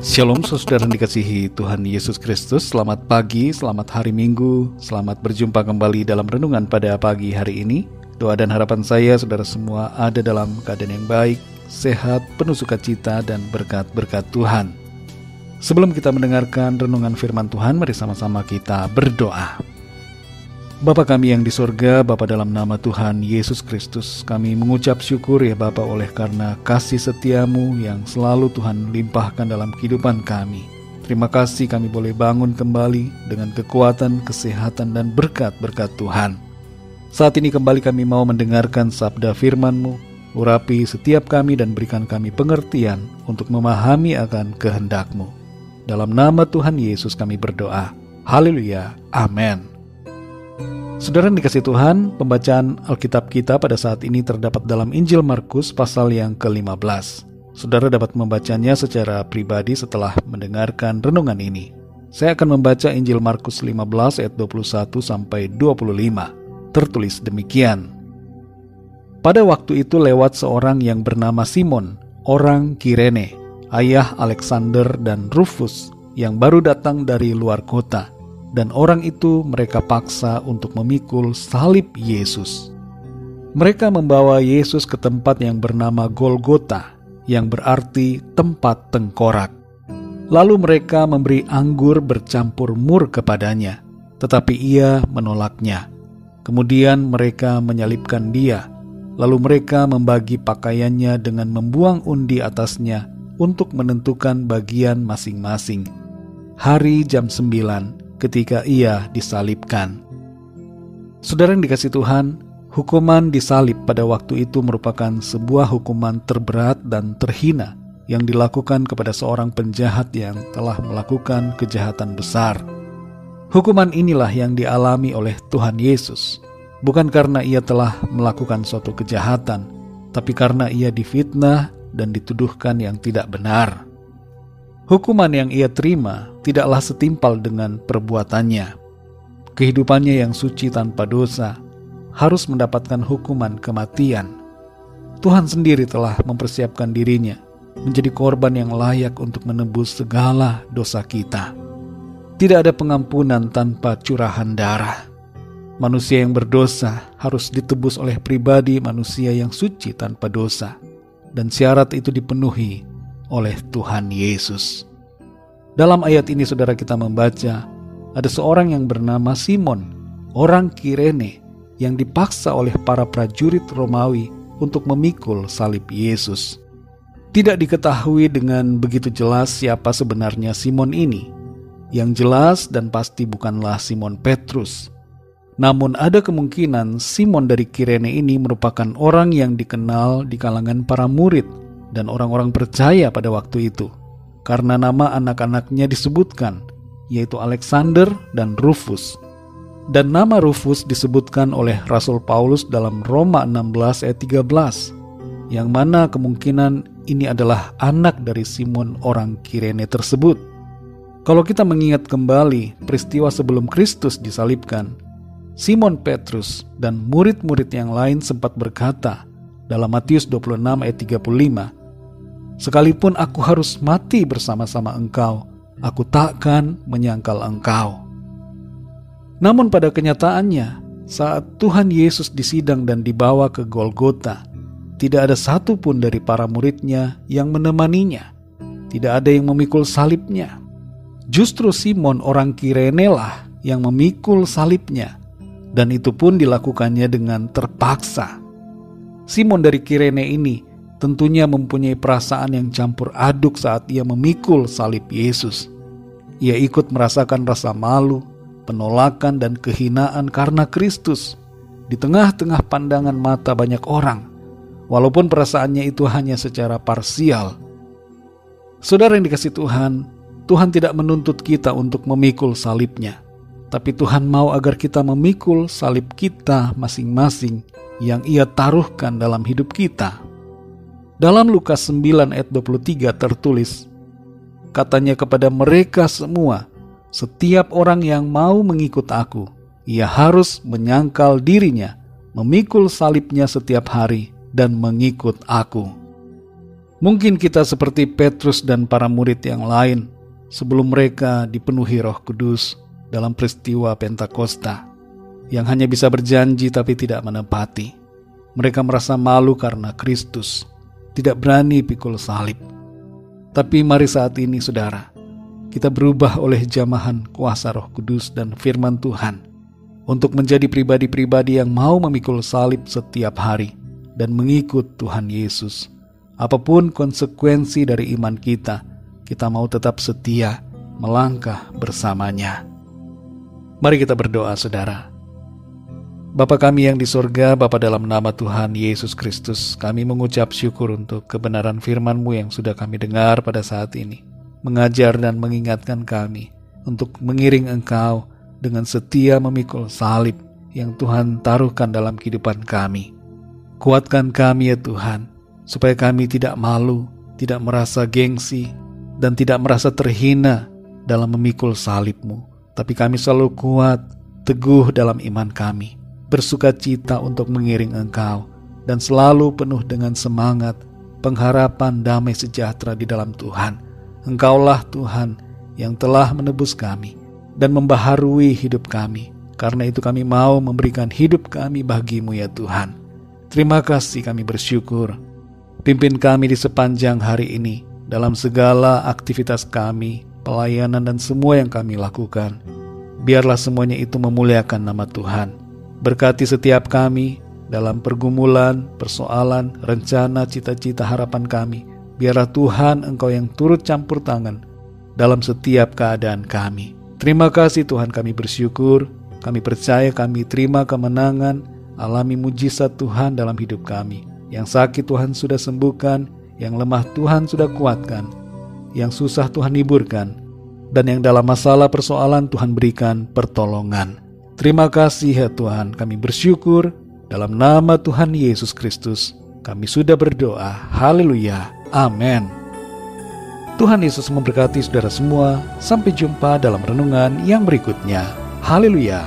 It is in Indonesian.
Shalom saudara yang dikasihi Tuhan Yesus Kristus. Selamat pagi, selamat hari Minggu. Selamat berjumpa kembali dalam renungan pada pagi hari ini. Doa dan harapan saya saudara semua ada dalam keadaan yang baik Sehat, penuh sukacita dan berkat-berkat Tuhan. Sebelum kita mendengarkan renungan firman Tuhan Mari sama-sama kita berdoa Bapa kami yang di sorga, Bapa dalam nama Tuhan Yesus Kristus, kami mengucap syukur ya Bapa oleh karena kasih setiamu yang selalu Tuhan limpahkan dalam kehidupan kami. Terima kasih kami boleh bangun kembali dengan kekuatan, kesehatan, dan berkat-berkat Tuhan. Saat ini kembali kami mau mendengarkan sabda firman-Mu, urapi setiap kami dan berikan kami pengertian untuk memahami akan kehendak-Mu. Dalam nama Tuhan Yesus kami berdoa. Haleluya. Amin. Saudara yang dikasih Tuhan, pembacaan Alkitab kita pada saat ini terdapat dalam Injil Markus pasal yang ke-15. Saudara dapat membacanya secara pribadi setelah mendengarkan renungan ini. Saya akan membaca Injil Markus 15 ayat 21 sampai 25. Tertulis demikian. Pada waktu itu lewat seorang yang bernama Simon, orang Kirene, ayah Alexander dan Rufus yang baru datang dari luar kota dan orang itu mereka paksa untuk memikul salib Yesus. Mereka membawa Yesus ke tempat yang bernama Golgota, yang berarti tempat tengkorak. Lalu mereka memberi anggur bercampur mur kepadanya, tetapi ia menolaknya. Kemudian mereka menyalibkan dia, lalu mereka membagi pakaiannya dengan membuang undi atasnya untuk menentukan bagian masing-masing. Hari jam sembilan, ketika ia disalibkan. Saudara yang dikasih Tuhan, hukuman disalib pada waktu itu merupakan sebuah hukuman terberat dan terhina yang dilakukan kepada seorang penjahat yang telah melakukan kejahatan besar. Hukuman inilah yang dialami oleh Tuhan Yesus, bukan karena ia telah melakukan suatu kejahatan, tapi karena ia difitnah dan dituduhkan yang tidak benar. Hukuman yang ia terima tidaklah setimpal dengan perbuatannya. Kehidupannya yang suci tanpa dosa harus mendapatkan hukuman kematian. Tuhan sendiri telah mempersiapkan dirinya menjadi korban yang layak untuk menebus segala dosa kita. Tidak ada pengampunan tanpa curahan darah. Manusia yang berdosa harus ditebus oleh pribadi manusia yang suci tanpa dosa, dan syarat itu dipenuhi oleh Tuhan Yesus. Dalam ayat ini saudara kita membaca, ada seorang yang bernama Simon, orang Kirene, yang dipaksa oleh para prajurit Romawi untuk memikul salib Yesus. Tidak diketahui dengan begitu jelas siapa sebenarnya Simon ini. Yang jelas dan pasti bukanlah Simon Petrus. Namun ada kemungkinan Simon dari Kirene ini merupakan orang yang dikenal di kalangan para murid dan orang-orang percaya pada waktu itu karena nama anak-anaknya disebutkan, yaitu Alexander dan Rufus. Dan nama Rufus disebutkan oleh Rasul Paulus dalam Roma 16 ayat 13, yang mana kemungkinan ini adalah anak dari Simon orang Kirene tersebut. Kalau kita mengingat kembali peristiwa sebelum Kristus disalibkan, Simon Petrus dan murid-murid yang lain sempat berkata dalam Matius 26 ayat 35, Sekalipun aku harus mati bersama-sama engkau, aku takkan menyangkal engkau. Namun pada kenyataannya, saat Tuhan Yesus disidang dan dibawa ke Golgota, tidak ada satu pun dari para muridnya yang menemaninya. Tidak ada yang memikul salibnya. Justru Simon orang Kirene lah yang memikul salibnya. Dan itu pun dilakukannya dengan terpaksa. Simon dari Kirene ini tentunya mempunyai perasaan yang campur aduk saat ia memikul salib Yesus. Ia ikut merasakan rasa malu, penolakan, dan kehinaan karena Kristus di tengah-tengah pandangan mata banyak orang, walaupun perasaannya itu hanya secara parsial. Saudara yang dikasih Tuhan, Tuhan tidak menuntut kita untuk memikul salibnya, tapi Tuhan mau agar kita memikul salib kita masing-masing yang ia taruhkan dalam hidup kita. Dalam Lukas 9 ayat 23 tertulis, Katanya kepada mereka semua, setiap orang yang mau mengikut aku, ia harus menyangkal dirinya, memikul salibnya setiap hari, dan mengikut aku. Mungkin kita seperti Petrus dan para murid yang lain sebelum mereka dipenuhi Roh Kudus dalam peristiwa Pentakosta yang hanya bisa berjanji tapi tidak menepati. Mereka merasa malu karena Kristus tidak berani pikul salib. Tapi mari saat ini saudara, kita berubah oleh jamahan kuasa roh kudus dan firman Tuhan untuk menjadi pribadi-pribadi yang mau memikul salib setiap hari dan mengikut Tuhan Yesus. Apa pun konsekuensi dari iman kita, kita mau tetap setia melangkah bersamanya. Mari kita berdoa saudara. Bapa kami yang di sorga, Bapa dalam nama Tuhan Yesus Kristus, kami mengucap syukur untuk kebenaran firman-Mu yang sudah kami dengar pada saat ini. Mengajar dan mengingatkan kami untuk mengiring Engkau dengan setia memikul salib yang Tuhan taruhkan dalam kehidupan kami. Kuatkan kami ya Tuhan, supaya kami tidak malu, tidak merasa gengsi, dan tidak merasa terhina dalam memikul salib-Mu. Tapi kami selalu kuat, teguh dalam iman kami bersuka cita untuk mengiring Engkau, dan selalu penuh dengan semangat, pengharapan damai sejahtera di dalam Tuhan. Engkaulah Tuhan yang telah menebus kami dan membaharui hidup kami. Karena itu kami mau memberikan hidup kami bagimu ya Tuhan. Terima kasih kami bersyukur. Pimpin kami di sepanjang hari ini dalam segala aktivitas kami, pelayanan dan semua yang kami lakukan. Biarlah semuanya itu memuliakan nama Tuhan. Berkati setiap kami dalam pergumulan, persoalan, rencana, cita-cita, harapan kami. Biarlah Tuhan Engkau yang turut campur tangan dalam setiap keadaan kami. Terima kasih Tuhan kami bersyukur, kami percaya kami terima kemenangan, alami mujizat Tuhan dalam hidup kami. Yang sakit Tuhan sudah sembuhkan, yang lemah Tuhan sudah kuatkan, yang susah Tuhan hiburkan, dan yang dalam masalah persoalan Tuhan berikan pertolongan. Terima kasih ya Tuhan, kami bersyukur dalam nama Tuhan Yesus Kristus. Kami sudah berdoa. Haleluya. Amin. Tuhan Yesus memberkati saudara semua. Sampai jumpa dalam renungan yang berikutnya. Haleluya.